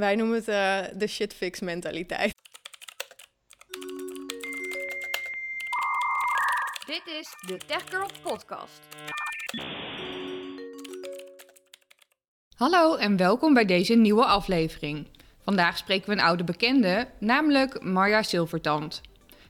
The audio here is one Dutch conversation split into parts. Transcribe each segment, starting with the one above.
Wij noemen het uh, de shitfix mentaliteit. Dit is de Tech Girl Podcast. Hallo en welkom bij deze nieuwe aflevering. Vandaag spreken we een oude bekende, namelijk Marja Silvertand.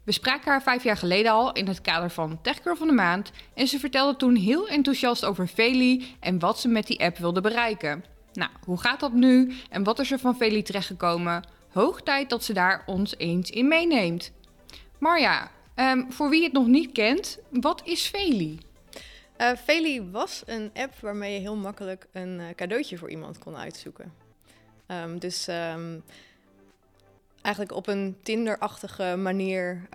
We spraken haar vijf jaar geleden al in het kader van TechGirl van de Maand en ze vertelde toen heel enthousiast over Veli en wat ze met die app wilde bereiken. Nou, hoe gaat dat nu en wat is er van Veli terechtgekomen? Hoog tijd dat ze daar ons eens in meeneemt. Marja, um, voor wie het nog niet kent, wat is Veli? Uh, Veli was een app waarmee je heel makkelijk een uh, cadeautje voor iemand kon uitzoeken. Um, dus um, eigenlijk op een Tinder-achtige manier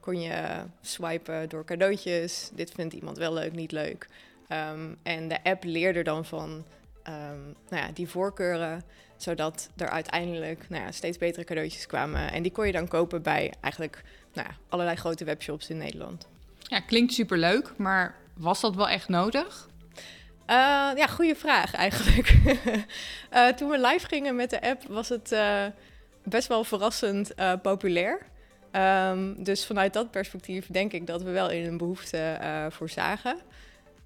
kon je swipen door cadeautjes. Dit vindt iemand wel leuk, niet leuk. en de app leerde dan van nou ja, die voorkeuren, zodat er uiteindelijk nou ja, steeds betere cadeautjes kwamen. En die kon je dan kopen bij eigenlijk nou ja, allerlei grote webshops in Nederland. Ja, klinkt superleuk, maar was dat wel echt nodig? Uh, ja, goede vraag eigenlijk. uh, toen we live gingen met de app was het uh, best wel verrassend populair. Um, dus vanuit dat perspectief denk ik dat we wel in een behoefte voor zagen.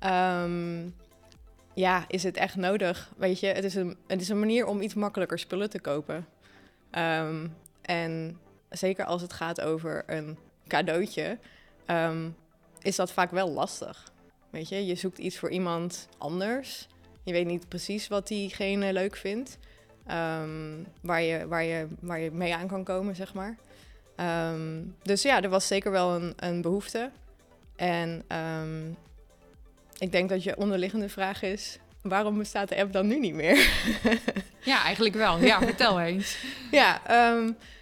Um, ja, is het echt nodig? Weet je, het is een, het is een manier om iets makkelijker spullen te kopen. Um, en zeker als het gaat over een cadeautje, is dat vaak wel lastig. Weet je, je zoekt iets voor iemand anders. Je weet niet precies wat diegene leuk vindt. Um, waar, je, waar, je, waar je mee aan kan komen, zeg maar. Dus ja, er was zeker wel een, een behoefte. En ik denk dat je onderliggende vraag is: waarom bestaat de app dan nu niet meer? ja, eigenlijk wel. Ja, vertel eens. ja,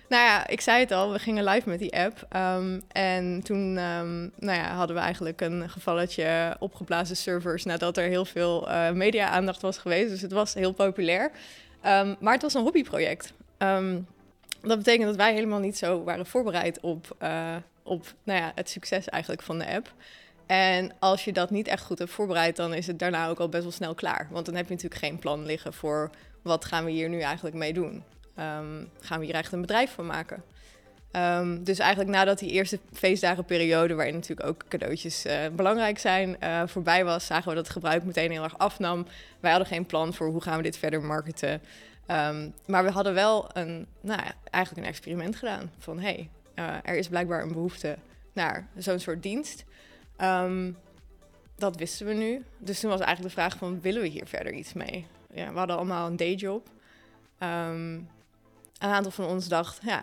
nou ja, ik zei het al, we gingen live met die app. Um, en toen um, nou ja, hadden we eigenlijk een gevalletje opgeblazen servers nadat er heel veel uh, media-aandacht was geweest. Dus het was heel populair. Maar het was een hobbyproject. dat betekent dat wij helemaal niet zo waren voorbereid op, uh, op nou ja, het succes eigenlijk van de app. En als je dat niet echt goed hebt voorbereid, dan is het daarna ook al best wel snel klaar. Want dan heb je natuurlijk geen plan liggen voor wat gaan we hier nu eigenlijk mee doen. Um, gaan we hier echt een bedrijf van maken. Um, dus eigenlijk nadat die eerste feestdagenperiode, waarin natuurlijk ook cadeautjes uh, belangrijk zijn, uh, voorbij was, zagen we dat het gebruik meteen heel erg afnam. Wij hadden geen plan voor hoe gaan we dit verder marketen. Um, maar we hadden wel een, nou ja, eigenlijk een experiment gedaan. Van hey, uh, er is blijkbaar een behoefte naar zo'n soort dienst. Um, dat wisten we nu. Dus toen was eigenlijk de vraag van, willen we hier verder iets mee? Ja, we hadden allemaal een dayjob. Um, een aantal van ons dacht, ja,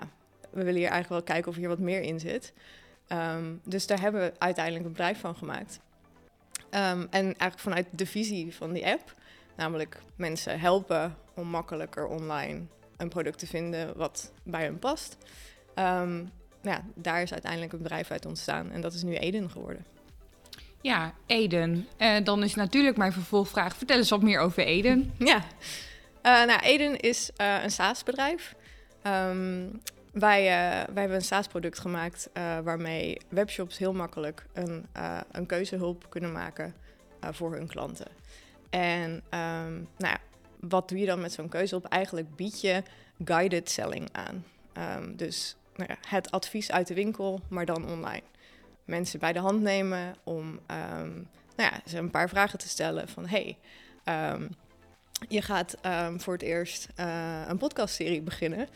we willen hier eigenlijk wel kijken of hier wat meer in zit. Um, dus daar hebben we uiteindelijk een bedrijf van gemaakt. En eigenlijk vanuit de visie van die app, namelijk mensen helpen om makkelijker online een product te vinden wat bij hen past. Um, ja, daar is uiteindelijk een bedrijf uit ontstaan en dat is nu Eden geworden. Ja, Eden. Uh, dan is natuurlijk mijn vervolgvraag: vertel eens wat meer over Eden. Ja, uh, nou, Eden is uh, een SaaS-bedrijf. Um, wij, wij hebben een SaaS-product gemaakt waarmee webshops heel makkelijk een, een keuzehulp kunnen maken voor hun klanten. En um, nou ja, wat doe je dan met zo'n keuzehulp? Eigenlijk bied je guided selling aan. Um, dus nou ja, het advies uit de winkel, maar dan online. Mensen bij de hand nemen om nou ja, ze een paar vragen te stellen van hey, je gaat um, voor het eerst uh, een podcastserie beginnen.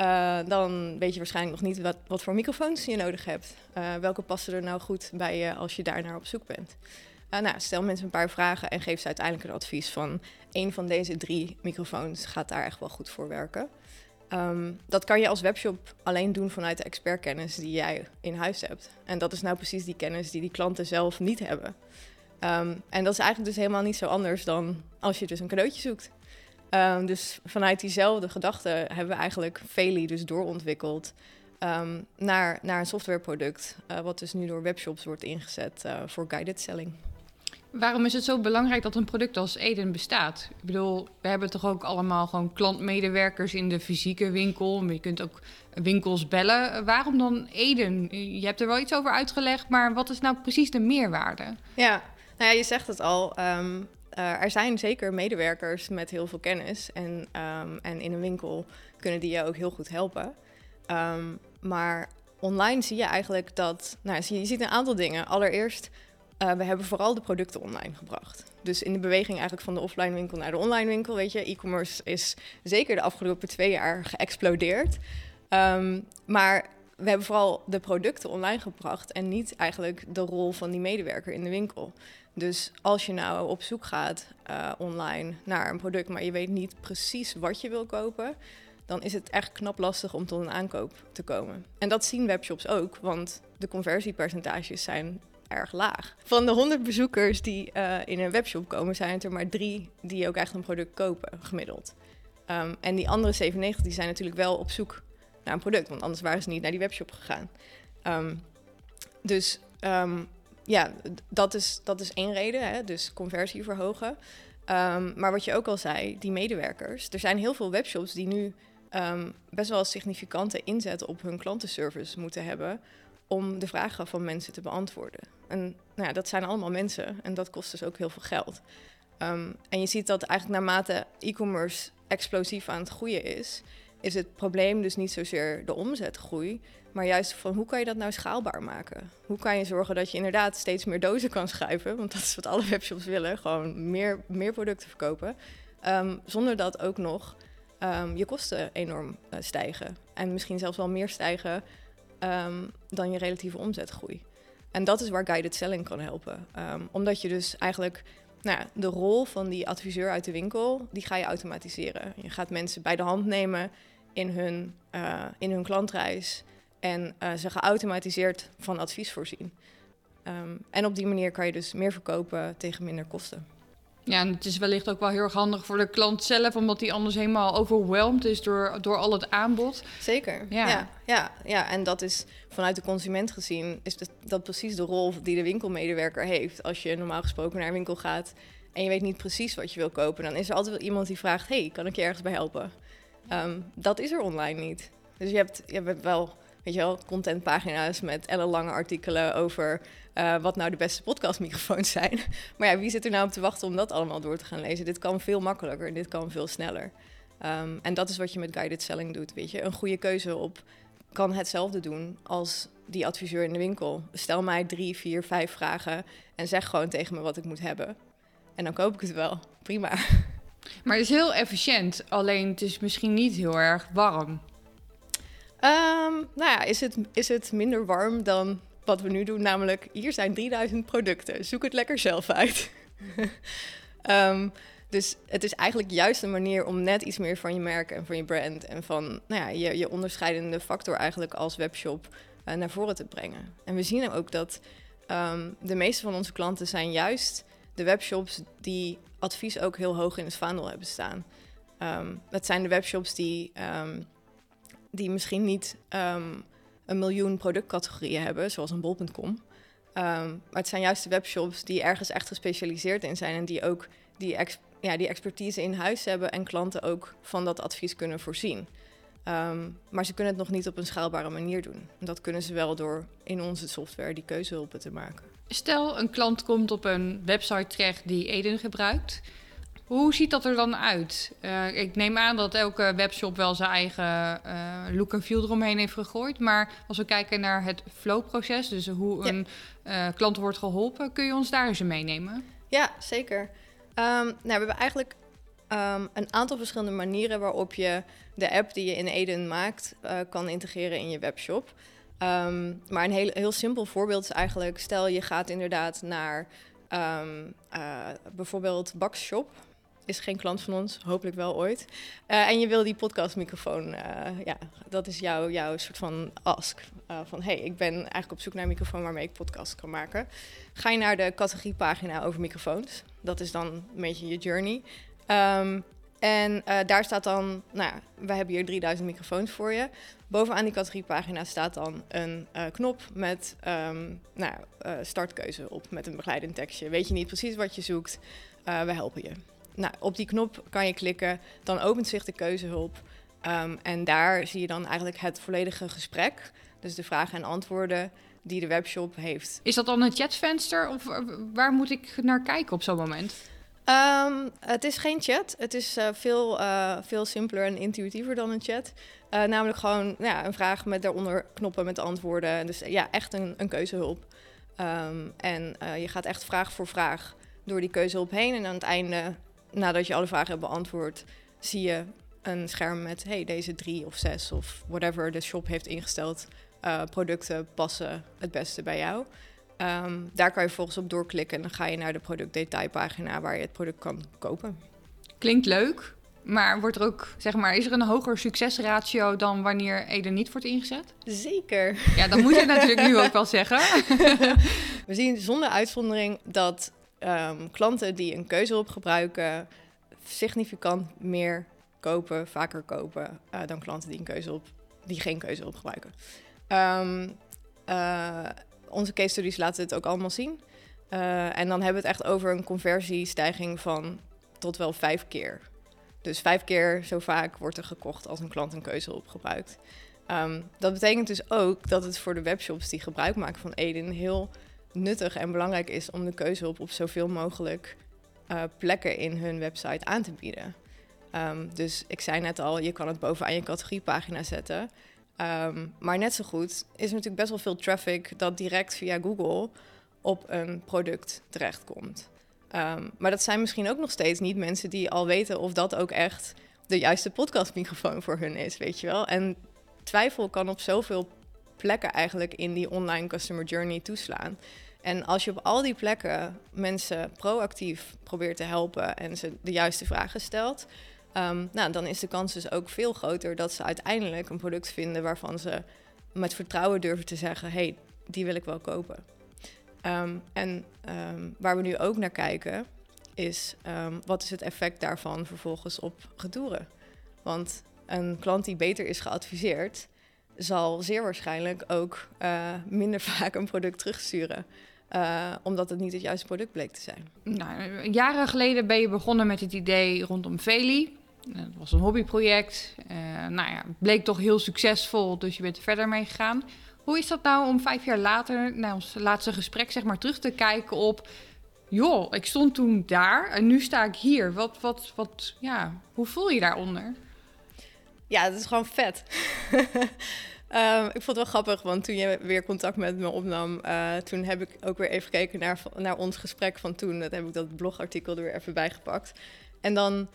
Uh, dan weet je waarschijnlijk nog niet wat, wat voor microfoons je nodig hebt. Uh, welke passen er nou goed bij je als je daar naar op zoek bent? nou, stel mensen een paar vragen en geef ze uiteindelijk een advies van... een van deze drie microfoons gaat daar echt wel goed voor werken. Um, dat kan je als webshop alleen doen vanuit de expertkennis die jij in huis hebt. En dat is nou precies die kennis die die klanten zelf niet hebben. Um, en dat is eigenlijk dus helemaal niet zo anders dan als je dus een cadeautje zoekt. Um, dus vanuit diezelfde gedachte hebben we eigenlijk Veli dus doorontwikkeld naar, naar een softwareproduct, uh, wat dus nu door webshops wordt ingezet uh, voor guided selling. Waarom is het zo belangrijk dat een product als Eden bestaat? Ik bedoel, we hebben toch ook allemaal gewoon klantmedewerkers in de fysieke winkel. Je kunt ook winkels bellen. Waarom dan Eden? Je hebt er wel iets over uitgelegd, maar wat is nou precies de meerwaarde? Ja, nou ja, je zegt het al. Um, eh, er zijn zeker medewerkers met heel veel kennis. En, ehm, en in een winkel kunnen die je ook heel goed helpen. Ehm, maar online zie je eigenlijk dat. Nou, je ziet een aantal dingen. Allereerst, uh, we hebben vooral de producten online gebracht. Dus in de beweging eigenlijk van de offline winkel naar de online winkel, weet je, e-commerce is zeker de afgelopen twee jaar geëxplodeerd. Um, maar we hebben vooral de producten online gebracht en niet eigenlijk de rol van die medewerker in de winkel. Dus als je nou op zoek gaat uh, online naar een product, maar je weet niet precies wat je wil kopen, dan is het echt knap lastig om tot een aankoop te komen. En dat zien webshops ook, want de conversiepercentages zijn erg laag. Van de 100 bezoekers die uh, in een webshop komen, zijn het er maar drie die ook echt een product kopen, gemiddeld. Um, en die andere 97 die zijn natuurlijk wel op zoek naar een product, want anders waren ze niet naar die webshop gegaan. Um, dus um, ja, dat is, dat is één reden, hè? dus conversie verhogen. Maar wat je ook al zei, die medewerkers. Er zijn heel veel webshops die nu best wel significante inzet op hun klantenservice moeten hebben om de vragen van mensen te beantwoorden. En nou ja, dat zijn allemaal mensen en dat kost dus ook heel veel geld. Um, en je ziet dat eigenlijk naarmate e-commerce explosief aan het groeien is, is het probleem dus niet zozeer de omzetgroei, maar juist van hoe kan je dat nou schaalbaar maken? Hoe kan je zorgen dat je inderdaad steeds meer dozen kan schuiven? Want dat is wat alle webshops willen, gewoon meer, meer producten verkopen. Um, zonder dat ook nog um, je kosten enorm uh, stijgen. En misschien zelfs wel meer stijgen um, dan je relatieve omzetgroei. En dat is waar guided selling kan helpen. omdat je dus eigenlijk nou ja, de rol van die adviseur uit de winkel, die ga je automatiseren. Je gaat mensen bij de hand nemen in hun, uh, in hun klantreis en uh, ze geautomatiseerd van advies voorzien. Um, en op die manier kan je dus meer verkopen tegen minder kosten. Ja, en het is wellicht ook wel heel erg handig voor de klant zelf, omdat hij anders helemaal overweldigd is door, door al het aanbod. Zeker. Ja. ja. Ja, ja, en dat is vanuit de consument gezien, is dat, dat precies de rol die de winkelmedewerker heeft. Als je normaal gesproken naar een winkel gaat en je weet niet precies wat je wil kopen, dan is er altijd wel iemand die vraagt: Hey, kan ik je ergens bij helpen? Um, dat is er online niet. Dus je hebt, je hebt wel weet je wel, contentpagina's met ellenlange artikelen over uh, wat nou de beste podcastmicrofoons zijn. Maar ja, wie zit er nou op te wachten om dat allemaal door te gaan lezen? Dit kan veel makkelijker, dit kan veel sneller. Um, en dat is wat je met guided selling doet, weet je. Een goede keuze op kan hetzelfde doen als die adviseur in de winkel. Stel mij drie, vier, vijf vragen en zeg gewoon tegen me wat ik moet hebben. En dan koop ik het wel. Prima. Maar het is heel efficiënt, alleen het is misschien niet heel erg warm. Um, nou ja, is het, is het minder warm dan wat we nu doen? Namelijk, hier zijn 3000 producten. Zoek het lekker zelf uit. um, dus het is eigenlijk juist een manier om net iets meer van je merk en van je brand en van nou ja, je, je onderscheidende factor eigenlijk als webshop uh, naar voren te brengen. En we zien ook dat um, de meeste van onze klanten zijn juist de webshops die advies ook heel hoog in het vaandel hebben staan. Het zijn de webshops die die misschien niet um, een miljoen productcategorieën hebben, zoals een bol.com. Um, maar het zijn juist de webshops die ergens echt gespecialiseerd in zijn en die ook die, ja, die expertise in huis hebben en klanten ook van dat advies kunnen voorzien. Um, maar ze kunnen het nog niet op een schaalbare manier doen. Dat kunnen ze wel door in onze software die keuzehulpen te maken. Stel, een klant komt op een website terecht die Eden gebruikt. Hoe ziet dat er dan uit? Uh, ik neem aan dat elke webshop wel zijn eigen uh, look en feel eromheen heeft gegooid. Maar als we kijken naar het flow-proces, dus hoe ja. een uh, klant wordt geholpen, kun je ons daar eens meenemen? Ja, zeker. Um, nou, we hebben eigenlijk um, een aantal verschillende manieren waarop je de app die je in Eden maakt kan integreren in je webshop. Um, maar een heel, heel simpel voorbeeld is eigenlijk, stel je gaat inderdaad naar bijvoorbeeld Bakshop is geen klant van ons, hopelijk wel ooit. Uh, en je wil die podcastmicrofoon, uh, ja, dat is jouw, jouw soort van ask. Uh, van hey, ik ben eigenlijk op zoek naar een microfoon waarmee ik podcast kan maken. Ga je naar de categoriepagina over microfoons. Dat is dan een beetje je journey. Um, en daar staat dan, nou ja, we hebben hier 3000 microfoons voor je. Bovenaan die categoriepagina staat dan een knop met um, nou, startkeuze op, met een begeleidend tekstje. Weet je niet precies wat je zoekt, we helpen je. Nou, op die knop kan je klikken, dan opent zich de keuzehulp. Um, en daar zie je dan eigenlijk het volledige gesprek. Dus de vragen en antwoorden die de webshop heeft. Is dat dan een chatvenster of waar moet ik naar kijken op zo'n moment? Ehm, het is geen chat. Het is eh, veel, eh, veel simpeler en intuïtiever dan een chat. Eh, namelijk gewoon ja, een vraag met daaronder knoppen met antwoorden. Dus ja, echt een, een keuzehulp. Ehm, en je gaat echt vraag voor vraag door die keuzehulp heen. En aan het einde, nadat je alle vragen hebt beantwoord, zie je een scherm met hey, deze drie of zes of whatever de shop heeft ingesteld. producten passen het beste bij jou. Ehm, daar kan je volgens op doorklikken en dan ga je naar de productdetailpagina waar je het product kan kopen. Klinkt leuk, maar wordt er ook, zeg maar, is er een hoger succesratio dan wanneer Eden niet wordt ingezet? Zeker. Ja, dan moet je natuurlijk nu ook wel zeggen. We zien zonder uitzondering dat um, klanten die een keuzehulp gebruiken significant meer kopen, vaker kopen uh, dan klanten die een keuzehulp die geen keuzehulp gebruiken. Um, uh, onze case studies laten het ook allemaal zien. Uh, en dan hebben we het echt over een conversiestijging van tot wel vijf keer. Dus vijf keer zo vaak wordt er gekocht als een klant een keuzehulp gebruikt. Um, dat betekent dus ook dat het voor de webshops die gebruik maken van Eden heel nuttig en belangrijk is om de keuzehulp op zoveel mogelijk uh, plekken in hun website aan te bieden. Um, dus ik zei net al, je kan het bovenaan je categoriepagina zetten. Um, maar net zo goed is er natuurlijk best wel veel traffic dat direct via Google op een product terechtkomt. Um, maar dat zijn misschien ook nog steeds niet mensen die al weten of dat ook echt de juiste podcastmicrofoon voor hun is, weet je wel. En twijfel kan op zoveel plekken eigenlijk in die online customer journey toeslaan. En als je op al die plekken mensen proactief probeert te helpen en ze de juiste vragen stelt, Ehm, nou, dan is de kans dus ook veel groter dat ze uiteindelijk een product vinden waarvan ze met vertrouwen durven te zeggen: hey, die wil ik wel kopen. Ehm, en ehm, waar we nu ook naar kijken, is wat is het effect daarvan vervolgens op retouren? Want een klant die beter is geadviseerd, zal zeer waarschijnlijk ook uh, minder vaak een product terugsturen. Uh, omdat het niet het juiste product bleek te zijn. Nou, jaren geleden ben je begonnen met het idee rondom Veli. Het was een hobbyproject. Uh, nou ja, bleek toch heel succesvol, dus je bent er verder mee gegaan. Hoe is dat nou om vijf jaar later, naar ons laatste gesprek, zeg maar, terug te kijken op... joh, ik stond toen daar en nu sta ik hier. Wat, wat, wat, ja, hoe voel je daaronder? Ja, het is gewoon vet. Um, ik vond het wel grappig, want toen je weer contact met me opnam, uh, toen heb ik ook weer even gekeken naar, naar ons gesprek van toen. Dat heb ik dat blogartikel er weer even bijgepakt. En dan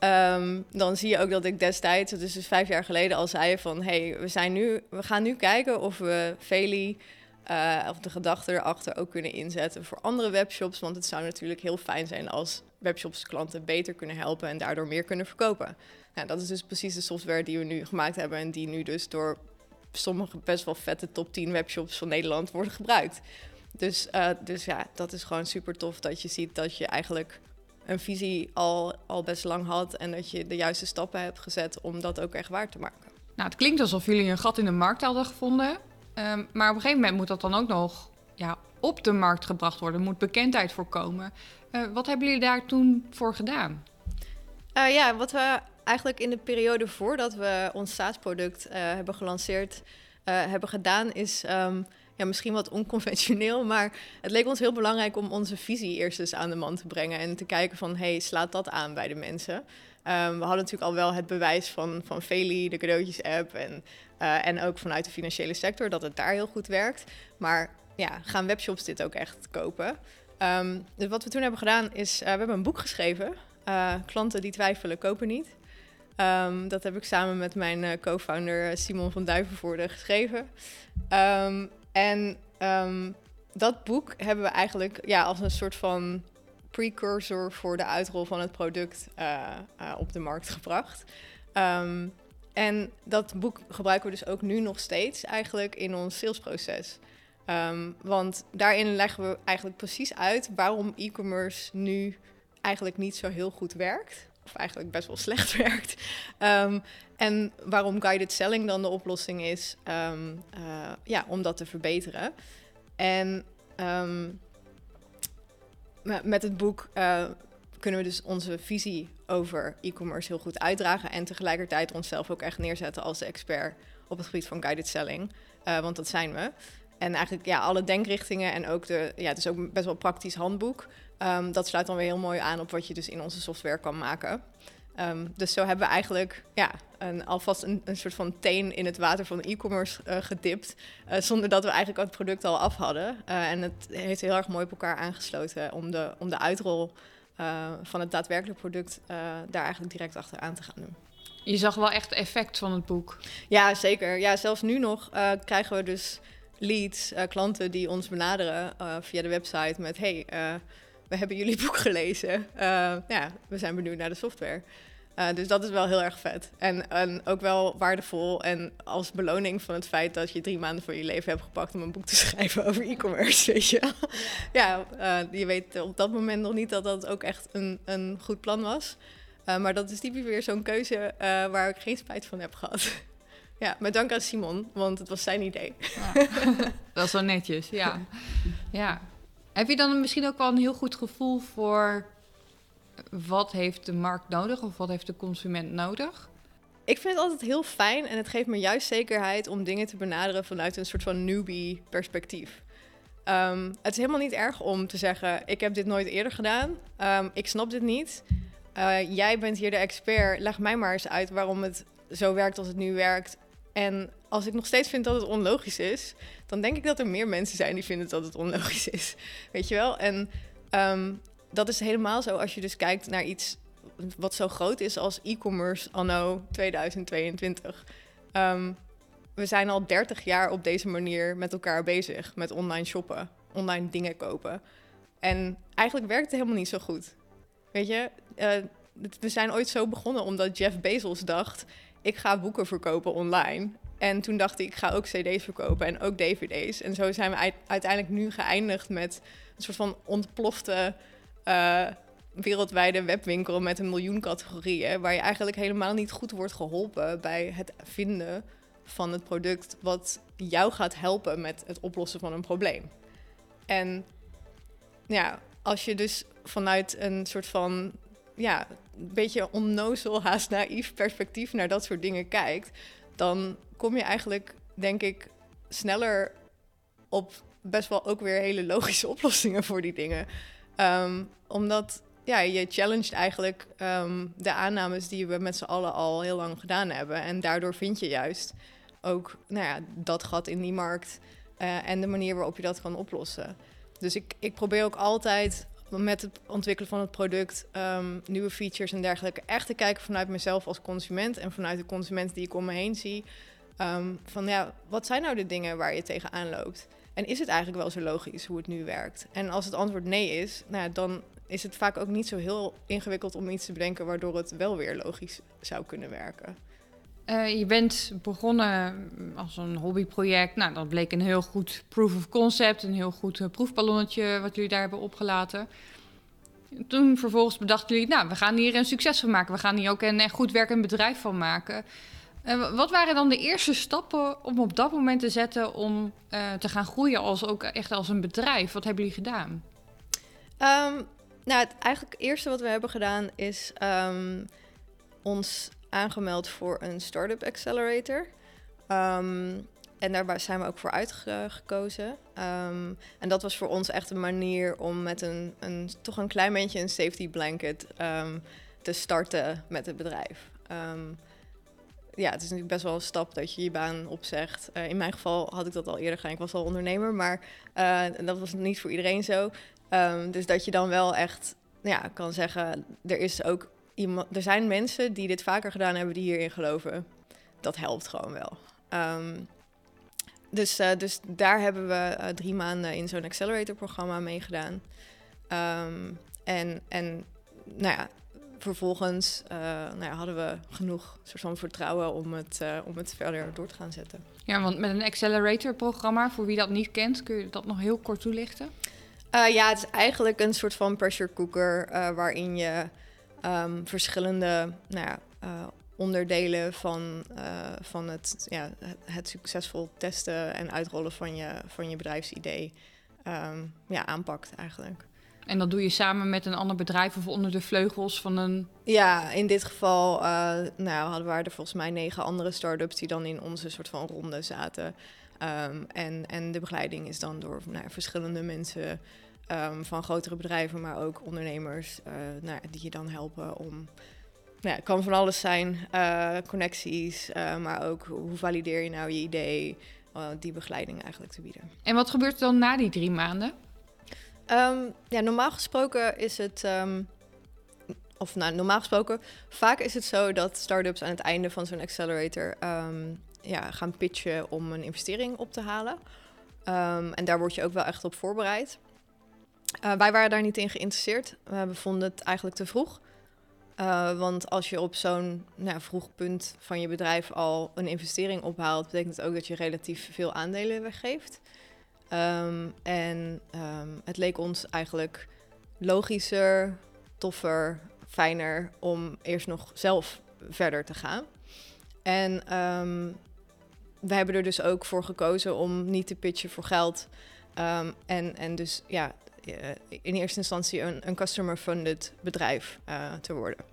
Um, dan zie je ook dat ik destijds, dat is dus vijf jaar geleden, al zei van... hey, we, zijn nu, we gaan nu kijken of we Veli, uh, of de gedachte erachter ook kunnen inzetten voor andere webshops. Want het zou natuurlijk heel fijn zijn als webshops klanten beter kunnen helpen en daardoor meer kunnen verkopen. Nou, dat is dus precies de software die we nu gemaakt hebben en die nu dus door sommige best wel vette top 10 webshops van Nederland wordt gebruikt. Dus, uh, dus ja, dat is gewoon super tof dat je ziet dat je eigenlijk een visie al, al best lang had en dat je de juiste stappen hebt gezet om dat ook echt waar te maken. Nou, het klinkt alsof jullie een gat in de markt hadden gevonden. Um, maar op een gegeven moment moet dat dan ook nog ja, op de markt gebracht worden, moet bekendheid voorkomen. Uh, wat hebben jullie daar toen voor gedaan? Uh, ja, wat we eigenlijk in de periode voordat we ons staatsproduct uh, hebben gelanceerd hebben gedaan, is um, ja, misschien wat onconventioneel, maar het leek ons heel belangrijk om onze visie eerst eens aan de man te brengen en te kijken van, hey, slaat dat aan bij de mensen? Um, we hadden natuurlijk al wel het bewijs van, van Feli, de cadeautjes-app en, uh, en ook vanuit de financiële sector dat het daar heel goed werkt. Maar ja, gaan webshops dit ook echt kopen? Um, dus wat we toen hebben gedaan is, uh, we hebben een boek geschreven. Uh, klanten die twijfelen, kopen niet. Um, dat heb ik samen met mijn co-founder Simon van Duivenvoorde geschreven. En dat boek hebben we eigenlijk ja, als een soort van precursor voor de uitrol van het product uh, uh, op de markt gebracht. Um, en dat boek gebruiken we dus ook nu nog steeds eigenlijk in ons salesproces. Um, want daarin leggen we eigenlijk precies uit waarom e-commerce nu eigenlijk niet zo heel goed werkt. Of eigenlijk best wel slecht werkt. Um, en waarom guided selling dan de oplossing is uh, ja, om dat te verbeteren. En met het boek uh, kunnen we dus onze visie over e-commerce heel goed uitdragen. En tegelijkertijd onszelf ook echt neerzetten als expert op het gebied van guided selling. Uh, want dat zijn we. en eigenlijk ja, alle denkrichtingen en ook de, ja, het is ook best wel een praktisch handboek. Ehm, dat sluit dan weer heel mooi aan op wat je dus in onze software kan maken. Ehm, dus zo hebben we eigenlijk ja, een, alvast een, een soort van teen in het water van e-commerce uh, gedipt. Uh, zonder dat we eigenlijk het product al af hadden. Uh, en het heeft heel erg mooi op elkaar aangesloten om de, om de uitrol van het daadwerkelijk product daar eigenlijk direct achteraan te gaan doen. Je zag wel echt effect van het boek. Ja, zeker. Ja, zelfs nu nog krijgen we dus leads, klanten die ons benaderen via de website met... hey, we hebben jullie boek gelezen. ja, we zijn benieuwd naar de software. Uh, dus dat is wel heel erg vet. En, en, ook wel waardevol. En als beloning van het feit dat je drie maanden van je leven hebt gepakt om een boek te schrijven over e-commerce. Weet je Ja, uh, je weet op dat moment nog niet dat dat ook echt een, een goed plan was. Uh, maar dat is typisch weer zo'n keuze waar ik geen spijt van heb gehad. ja, met dank aan Simon, want het was zijn idee. Ja. dat is wel netjes, ja. ja. Heb je dan misschien ook wel een heel goed gevoel voor wat heeft de markt nodig of wat heeft de consument nodig? Ik vind het altijd heel fijn en het geeft me juist zekerheid om dingen te benaderen vanuit een soort van newbie perspectief. Um, het is helemaal niet erg om te zeggen: Ik heb dit nooit eerder gedaan, um, ik snap dit niet. Uh, jij bent hier de expert, leg mij maar eens uit waarom het zo werkt als het nu werkt. En als ik nog steeds vind dat het onlogisch is, dan denk ik dat er meer mensen zijn die vinden dat het onlogisch is. Weet je wel? En um, dat is helemaal zo als je dus kijkt naar iets wat zo groot is als e-commerce anno 2022. Um, we zijn al 30 jaar op deze manier met elkaar bezig, met online shoppen, online dingen kopen. En eigenlijk werkt het helemaal niet zo goed. Weet je, uh, we zijn ooit zo begonnen omdat Jeff Bezos dacht: ik ga boeken verkopen online. En toen dacht ik, ik ga ook CD's verkopen en ook DVD's. En zo zijn we uiteindelijk nu geëindigd met een soort van ontplofte uh, wereldwijde webwinkel met een miljoen categorieën, waar je eigenlijk helemaal niet goed wordt geholpen bij het vinden van het product wat jou gaat helpen met het oplossen van een probleem. En ja, als je dus vanuit een soort van ja, een beetje onnozel, haast naïef perspectief naar dat soort dingen kijkt, dan kom je eigenlijk, denk ik, sneller op best wel ook weer hele logische oplossingen voor die dingen. Um, omdat ja, je challenged eigenlijk um, de aannames die we met z'n allen al heel lang gedaan hebben. En daardoor vind je juist ook nou ja, dat gat in die markt uh, en de manier waarop je dat kan oplossen. Dus ik, ik probeer ook altijd met het ontwikkelen van het product, um, nieuwe features en dergelijke, echt te kijken vanuit mezelf als consument en vanuit de consument die ik om me heen zie. Um, van ja, wat zijn nou de dingen waar je tegenaan loopt? En is het eigenlijk wel zo logisch hoe het nu werkt? En als het antwoord nee is, nou, dan is het vaak ook niet zo heel ingewikkeld om iets te bedenken waardoor het wel weer logisch zou kunnen werken. Uh, je bent begonnen als een hobbyproject. Nou, dat bleek een heel goed proof of concept, een heel goed uh, proefballonnetje wat jullie daar hebben opgelaten. Toen vervolgens bedachten jullie, nou, we gaan hier een succes van maken. We gaan hier ook een echt goed werkend bedrijf van maken. Wat waren dan de eerste stappen om op dat moment te zetten om te gaan groeien als ook echt als een bedrijf? Wat hebben jullie gedaan? Um, nou, het eigenlijk eerste wat we hebben gedaan is um, ons aangemeld voor een Startup Accelerator. Um, en daarbij zijn we ook voor uitgekozen. Um, en dat was voor ons echt een manier om met een, een toch een klein beetje een safety blanket um, te starten met het bedrijf. Ja, het is natuurlijk best wel een stap dat je je baan opzegt. Uh, in mijn geval had ik dat al eerder gedaan. Ik was al ondernemer, maar uh, dat was niet voor iedereen zo. dus dat je dan wel echt ja, kan zeggen, er is ook iemand, er zijn mensen die dit vaker gedaan hebben die hierin geloven. Dat helpt gewoon wel. Um, dus, uh, dus daar hebben we uh, drie maanden in zo'n accelerator-programma meegedaan. Um, en, en nou ja, vervolgens uh, nou ja, hadden we genoeg soort van vertrouwen om het, om het verder door te gaan zetten. Ja, want met een accelerator-programma, voor wie dat niet kent, kun je dat nog heel kort toelichten? ja, het is eigenlijk een soort van pressure cooker waarin je um, verschillende nou ja, uh, onderdelen van, uh, van het, ja, het, succesvol testen en uitrollen van je, van je bedrijfsidee um, ja, aanpakt eigenlijk. En dat doe je samen met een ander bedrijf of onder de vleugels van een. Ja, in dit geval uh, nou, hadden we er volgens mij negen andere start-ups die dan in onze soort van ronde zaten. Ehm, en, en de begeleiding is dan door nou, verschillende mensen ehm, van grotere bedrijven, maar ook ondernemers, uh, nou, die je dan helpen om. Nou, het kan van alles zijn, uh, connecties, uh, maar ook hoe valideer je nou je idee, die begeleiding eigenlijk te bieden. En wat gebeurt er dan na die drie maanden? Um, ja, normaal gesproken is het. Um, of nou, normaal gesproken, vaak is het zo dat startups aan het einde van zo'n accelerator um, ja, gaan pitchen om een investering op te halen. en daar word je ook wel echt op voorbereid. Uh, wij waren daar niet in geïnteresseerd. we vonden het eigenlijk te vroeg. Uh, want als je op zo'n nou, vroeg punt van je bedrijf al een investering ophaalt, betekent het ook dat je relatief veel aandelen weggeeft. Um, en um, het leek ons eigenlijk logischer, toffer, fijner om eerst nog zelf verder te gaan. En um, we hebben er dus ook voor gekozen om niet te pitchen voor geld. en, en dus ja, eh, in eerste instantie een, een customer-funded bedrijf uh, te worden.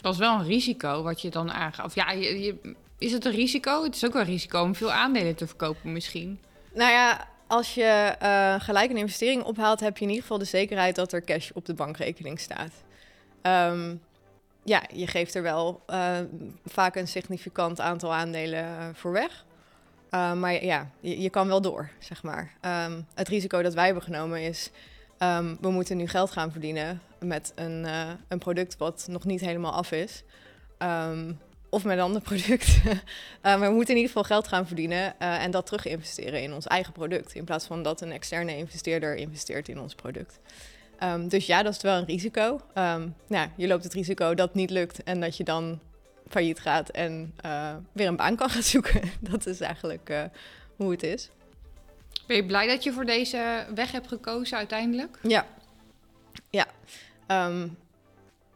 Dat is wel een risico wat je dan aangaf. Ja, je, je, is het een risico? Het is ook wel een risico om veel aandelen te verkopen misschien. Nou ja, als je uh, gelijk een investering ophaalt, heb je in ieder geval de zekerheid dat er cash op de bankrekening staat. Um, ja, je geeft er wel uh, vaak een significant aantal aandelen uh, voor weg. maar ja, je, je, kan wel door, zeg maar. Um, het risico dat wij hebben genomen is... Um, we moeten nu geld gaan verdienen met een, een product wat nog niet helemaal af is of met een ander product. uh, maar we moeten in ieder geval geld gaan verdienen uh, en dat terug investeren in ons eigen product. In plaats van dat een externe investeerder investeert in ons product. Um, dus ja, dat is wel een risico. Nou, je loopt het risico dat het niet lukt en dat je dan failliet gaat en weer een baan kan gaan zoeken. dat is eigenlijk hoe het is. Ben je blij dat je voor deze weg hebt gekozen uiteindelijk? Ja, ja. Um,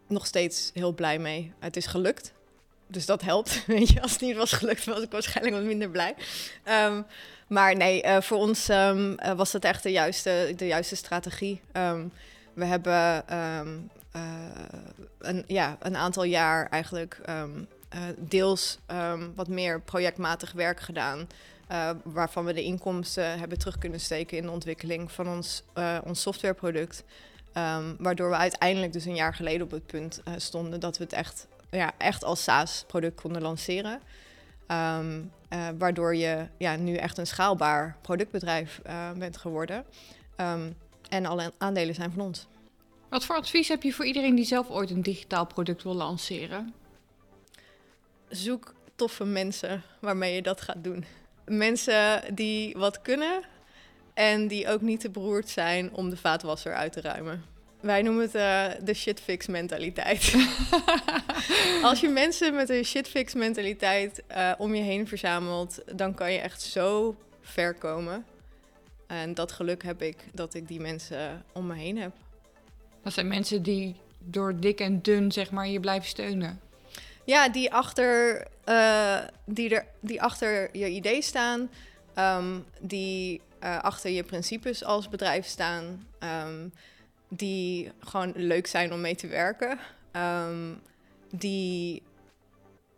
nog steeds heel blij mee. Het is gelukt dus dat helpt. Je, als het niet was gelukt, was ik waarschijnlijk wat minder blij. Um, maar nee, uh, voor ons um, uh, was dat echt de juiste, de juiste strategie. We hebben uh, een, ja, een aantal jaar eigenlijk deels wat meer projectmatig werk gedaan. Uh, waarvan we de inkomsten hebben terug kunnen steken in de ontwikkeling van ons, ons softwareproduct. Um, waardoor we uiteindelijk dus een jaar geleden op het punt uh, stonden dat we het echt ja, echt als SaaS-product konden lanceren. Um, uh, waardoor je ja, nu echt een schaalbaar productbedrijf bent geworden. Um, en alle aandelen zijn van ons. Wat voor advies heb je voor iedereen die zelf ooit een digitaal product wil lanceren? Zoek toffe mensen waarmee je dat gaat doen. Mensen die wat kunnen en die ook niet te beroerd zijn om de vaatwasser uit te ruimen. Wij noemen het uh, de shitfix mentaliteit. Als je mensen met een shitfix mentaliteit uh, om je heen verzamelt, dan kan je echt zo ver komen. En dat geluk heb ik dat ik die mensen om me heen heb. Dat zijn mensen die door dik en dun, zeg maar, je blijven steunen. Ja, die achter, uh, die er, die achter je idee staan, um, die achter je principes als bedrijf staan. Um, die gewoon leuk zijn om mee te werken. Um, die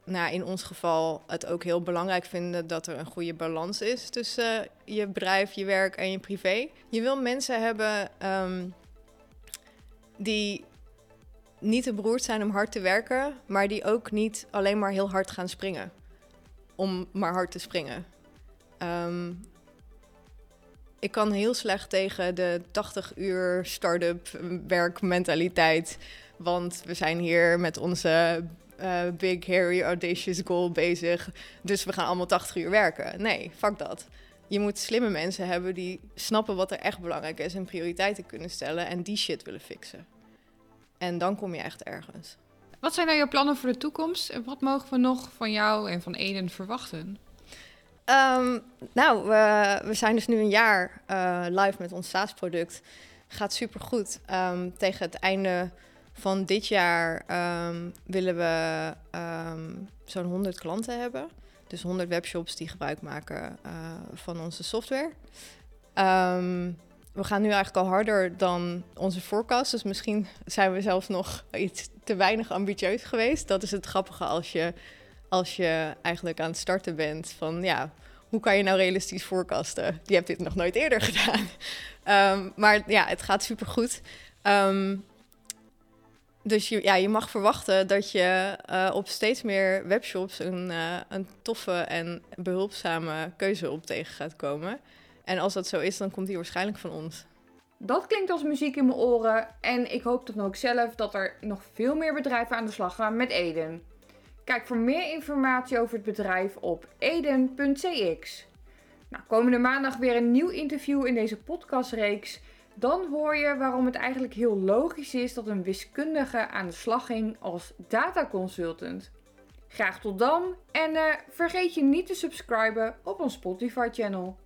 nou, in ons geval het ook heel belangrijk vinden dat er een goede balans is tussen je bedrijf, je werk en je privé. Je wil mensen hebben die niet te beroerd zijn om hard te werken, maar die ook niet alleen maar heel hard gaan springen. Om maar hard te springen. Um, ik kan heel slecht tegen de 80 uur start-up werkmentaliteit. Want we zijn hier met onze uh, big, hairy, audacious goal bezig. Dus we gaan allemaal 80 uur werken. Nee, fuck dat. Je moet slimme mensen hebben die snappen wat er echt belangrijk is en prioriteiten kunnen stellen en die shit willen fixen. En dan kom je echt ergens. Wat zijn nou jouw plannen voor de toekomst en wat mogen we nog van jou en van Eden verwachten? Um, nou, we, we, zijn dus nu een jaar uh, live met ons SaaS-product. Gaat super goed. Um, tegen het einde van dit jaar um, willen we zo'n 100 klanten hebben. Dus 100 webshops die gebruik maken uh, van onze software. We gaan nu eigenlijk al harder dan onze forecast. Dus misschien zijn we zelfs nog iets te weinig ambitieus geweest. Dat is het grappige als je als je eigenlijk aan het starten bent van ja, hoe kan je nou realistisch voorkasten? Je hebt dit nog nooit eerder gedaan. Ehm, maar ja, het gaat supergoed. Um, dus je, ja, je mag verwachten dat je uh, op steeds meer webshops een, uh, een toffe en behulpzame keuze op tegen gaat komen. En als dat zo is, dan komt die waarschijnlijk van ons. Dat klinkt als muziek in mijn oren en ik hoop dan ook zelf dat er nog veel meer bedrijven aan de slag gaan met Eden. Kijk voor meer informatie over het bedrijf op eden.cx. Nou, komende maandag weer een nieuw interview in deze podcastreeks. Dan hoor je waarom het eigenlijk heel logisch is dat een wiskundige aan de slag ging als dataconsultant. Graag tot dan en uh, vergeet je niet te subscriben op ons Spotify channel.